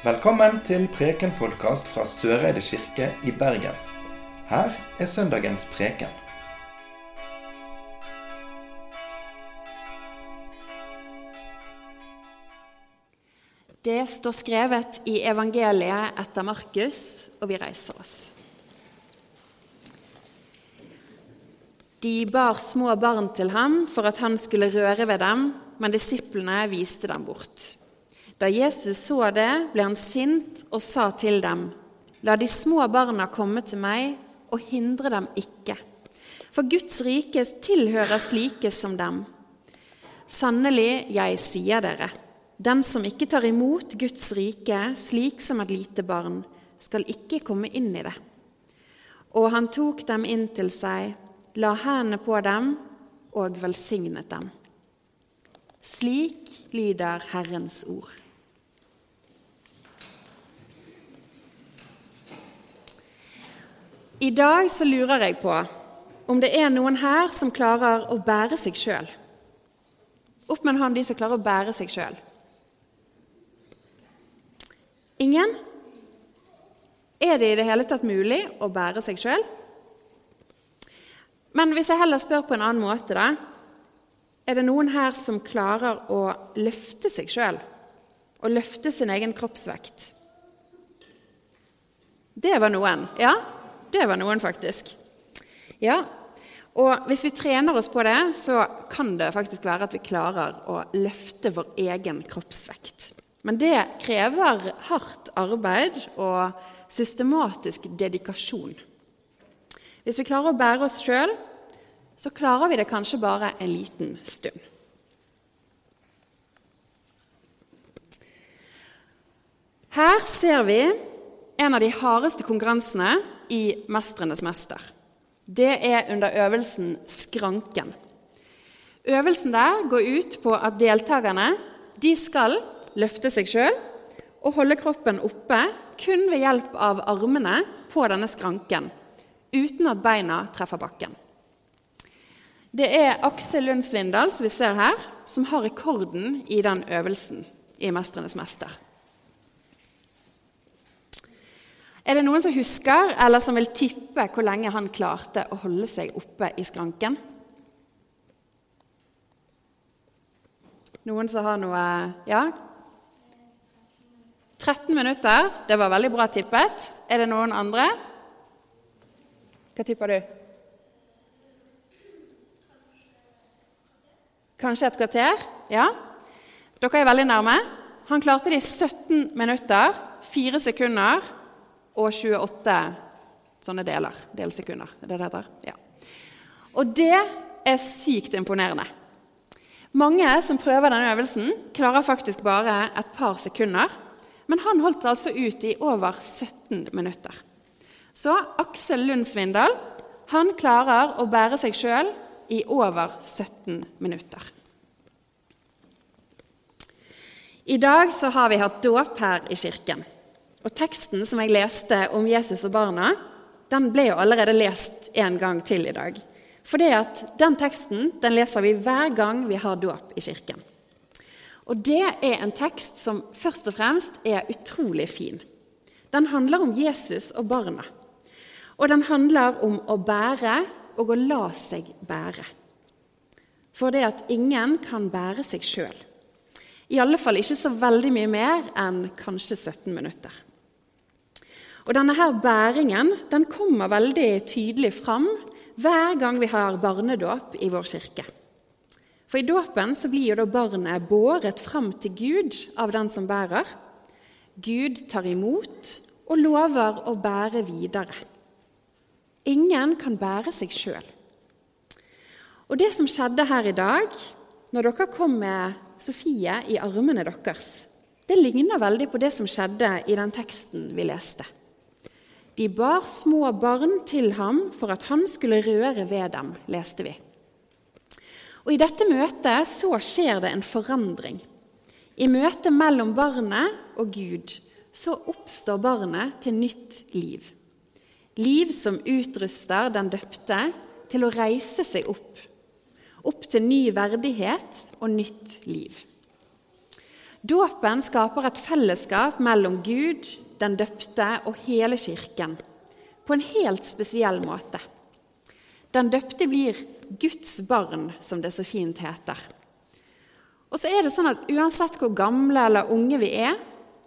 Velkommen til Preken-podkast fra Søreide kirke i Bergen. Her er søndagens preken. Det står skrevet i evangeliet etter Markus, og vi reiser oss. De bar små barn til ham for at han skulle røre ved dem, men disiplene viste dem bort. Da Jesus så det, ble han sint og sa til dem.: La de små barna komme til meg, og hindre dem ikke. For Guds rike tilhører slike som dem. Sannelig, jeg sier dere, den som ikke tar imot Guds rike slik som et lite barn, skal ikke komme inn i det. Og han tok dem inn til seg, la hendene på dem og velsignet dem. Slik lyder Herrens ord. I dag så lurer jeg på om det er noen her som klarer å bære seg sjøl. Opp med en hånd de som klarer å bære seg sjøl. Ingen? Er det i det hele tatt mulig å bære seg sjøl? Men hvis jeg heller spør på en annen måte, da Er det noen her som klarer å løfte seg sjøl? Å løfte sin egen kroppsvekt? Det var noen. Ja, det var noen, faktisk. Ja, og hvis vi trener oss på det, så kan det faktisk være at vi klarer å løfte vår egen kroppsvekt. Men det krever hardt arbeid og systematisk dedikasjon. Hvis vi klarer å bære oss sjøl, så klarer vi det kanskje bare en liten stund. Her ser vi en av de hardeste konkurransene i 'Mestrenes mester'. Det er under øvelsen 'Skranken'. Øvelsen der går ut på at deltakerne de skal løfte seg sjøl og holde kroppen oppe kun ved hjelp av armene på denne skranken, uten at beina treffer bakken. Det er Aksel Lund Svindal som vi ser her, som har rekorden i den øvelsen i 'Mestrenes mester'. Er det noen som husker eller som vil tippe hvor lenge han klarte å holde seg oppe i skranken? Noen som har noe Ja? 13 minutter. Det var veldig bra tippet. Er det noen andre? Hva tipper du? Kanskje et kvarter? Ja? Dere er veldig nærme. Han klarte det i 17 minutter, 4 sekunder og 28 sånne deler. Delsekunder. Er det det heter? Ja. Og det er sykt imponerende. Mange som prøver denne øvelsen, klarer faktisk bare et par sekunder. Men han holdt altså ut i over 17 minutter. Så Aksel Lund Svindal han klarer å bære seg sjøl i over 17 minutter. I dag så har vi hatt dåp her i kirken. Og Teksten som jeg leste om Jesus og barna, den ble jo allerede lest en gang til i dag. For den teksten den leser vi hver gang vi har dåp i kirken. Og det er en tekst som først og fremst er utrolig fin. Den handler om Jesus og barna. Og den handler om å bære og å la seg bære. For det at ingen kan bære seg sjøl. I alle fall ikke så veldig mye mer enn kanskje 17 minutter. Og denne her bæringen den kommer veldig tydelig fram hver gang vi har barnedåp i vår kirke. For i dåpen så blir jo da barnet båret fram til Gud av den som bærer. Gud tar imot og lover å bære videre. Ingen kan bære seg sjøl. Og det som skjedde her i dag, når dere kom med Sofie i armene deres, det ligner veldig på det som skjedde i den teksten vi leste. De bar små barn til ham for at han skulle røre ved dem, leste vi. Og I dette møtet så skjer det en forandring. I møtet mellom barnet og Gud så oppstår barnet til nytt liv. Liv som utruster den døpte til å reise seg opp. Opp til ny verdighet og nytt liv. Dåpen skaper et fellesskap mellom Gud, den døpte og hele kirken på en helt spesiell måte. Den døpte blir Guds barn, som det så fint heter. Og så er det sånn at Uansett hvor gamle eller unge vi er,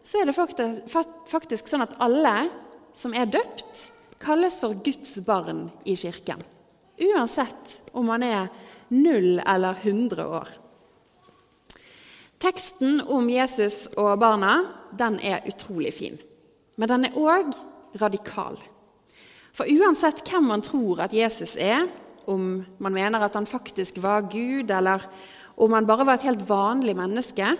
så er det faktisk sånn at alle som er døpt, kalles for Guds barn i kirken. Uansett om man er null eller 100 år. Teksten om Jesus og barna den er utrolig fin. Men den er òg radikal. For uansett hvem man tror at Jesus er, om man mener at han faktisk var Gud, eller om han bare var et helt vanlig menneske,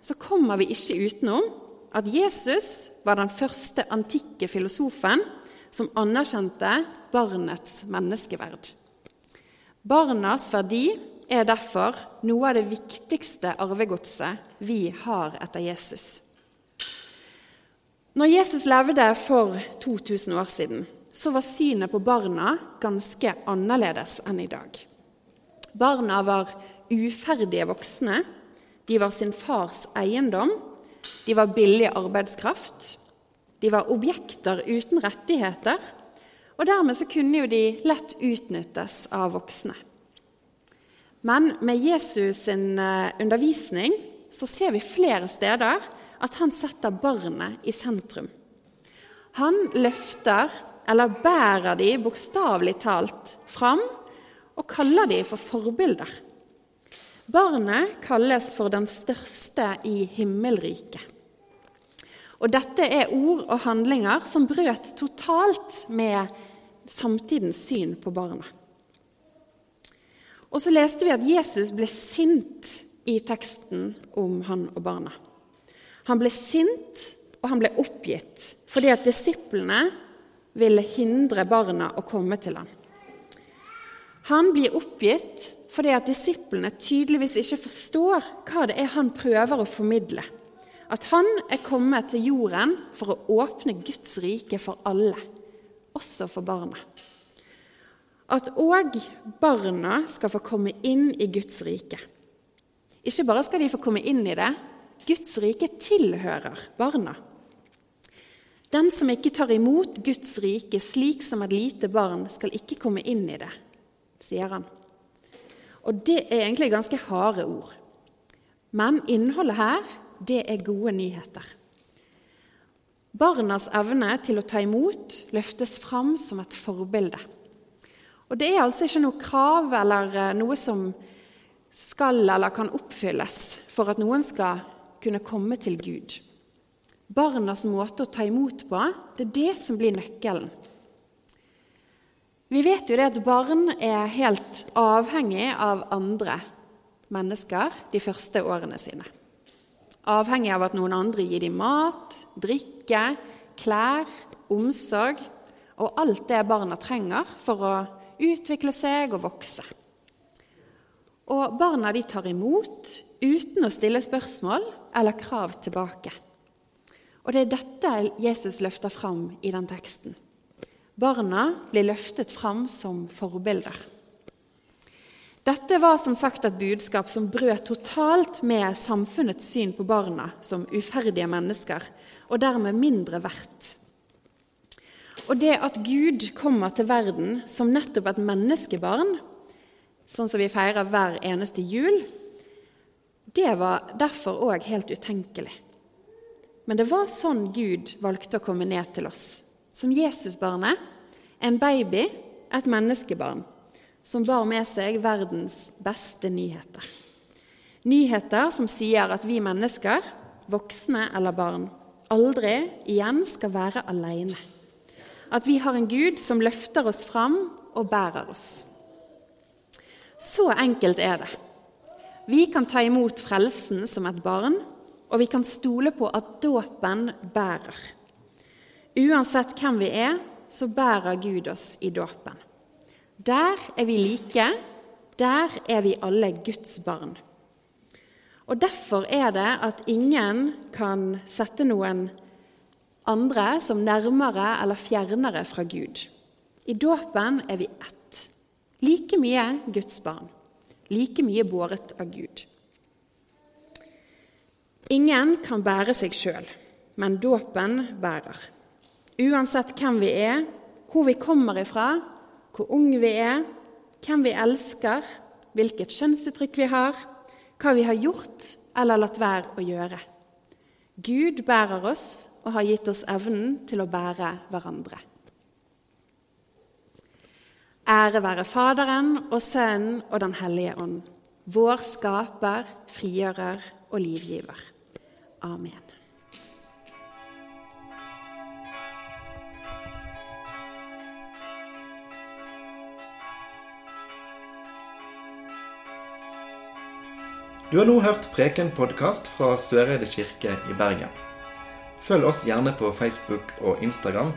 så kommer vi ikke utenom at Jesus var den første antikke filosofen som anerkjente barnets menneskeverd. Barnas verdi er derfor noe av det viktigste arvegodset vi har etter Jesus. Når Jesus levde for 2000 år siden, så var synet på barna ganske annerledes enn i dag. Barna var uferdige voksne. De var sin fars eiendom. De var billig arbeidskraft. De var objekter uten rettigheter. Og dermed så kunne jo de lett utnyttes av voksne. Men med Jesus sin eh, undervisning så ser vi flere steder at han setter barnet i sentrum. Han løfter, eller bærer de bokstavelig talt, fram og kaller de for forbilder. Barnet kalles for den største i himmelriket. Og dette er ord og handlinger som brøt totalt med samtidens syn på barna. Og så leste vi at Jesus ble sint i teksten om han og barna. Han ble sint, og han ble oppgitt fordi at disiplene ville hindre barna å komme til ham. Han blir oppgitt fordi at disiplene tydeligvis ikke forstår hva det er han prøver å formidle. At han er kommet til jorden for å åpne Guds rike for alle, også for barna. At òg barna skal få komme inn i Guds rike. Ikke bare skal de få komme inn i det, Guds rike tilhører barna. Den som ikke tar imot Guds rike slik som et lite barn, skal ikke komme inn i det, sier han. Og det er egentlig ganske harde ord. Men innholdet her, det er gode nyheter. Barnas evne til å ta imot løftes fram som et forbilde. Og det er altså ikke noe krav eller eh, noe som skal eller kan oppfylles for at noen skal kunne komme til Gud. Barnas måte å ta imot på, det er det som blir nøkkelen. Vi vet jo det at barn er helt avhengig av andre mennesker de første årene sine. Avhengig av at noen andre gir dem mat, drikke, klær, omsorg og alt det barna trenger for å utvikle seg og vokse. Og barna de tar imot uten å stille spørsmål eller krav tilbake. Og det er dette Jesus løfter fram i den teksten. Barna blir løftet fram som forbilder. Dette var som sagt et budskap som brøt totalt med samfunnets syn på barna som uferdige mennesker, og dermed mindre verdt. Og det at Gud kommer til verden som nettopp et menneskebarn, sånn som vi feirer hver eneste jul, det var derfor òg helt utenkelig. Men det var sånn Gud valgte å komme ned til oss som Jesusbarnet, en baby, et menneskebarn, som bar med seg verdens beste nyheter. Nyheter som sier at vi mennesker, voksne eller barn, aldri igjen skal være alene. At vi har en Gud som løfter oss fram og bærer oss. Så enkelt er det. Vi kan ta imot frelsen som et barn, og vi kan stole på at dåpen bærer. Uansett hvem vi er, så bærer Gud oss i dåpen. Der er vi like, der er vi alle Guds barn. Og Derfor er det at ingen kan sette noen andre som nærmere eller fjernere fra Gud. I dåpen er vi ett. Like mye Guds barn. Like mye båret av Gud. Ingen kan bære seg sjøl, men dåpen bærer. Uansett hvem vi er, hvor vi kommer ifra, hvor unge vi er, hvem vi elsker, hvilket kjønnsuttrykk vi har, hva vi har gjort eller latt være å gjøre. Gud bærer oss og har gitt oss evnen til å bære hverandre. Ære være Faderen og Sønnen og Den hellige ånd, vår skaper, frigjører og livgiver. Amen. Du har nå hørt Preken-podkast fra Søreide kirke i Bergen. Følg oss gjerne på Facebook og Instagram,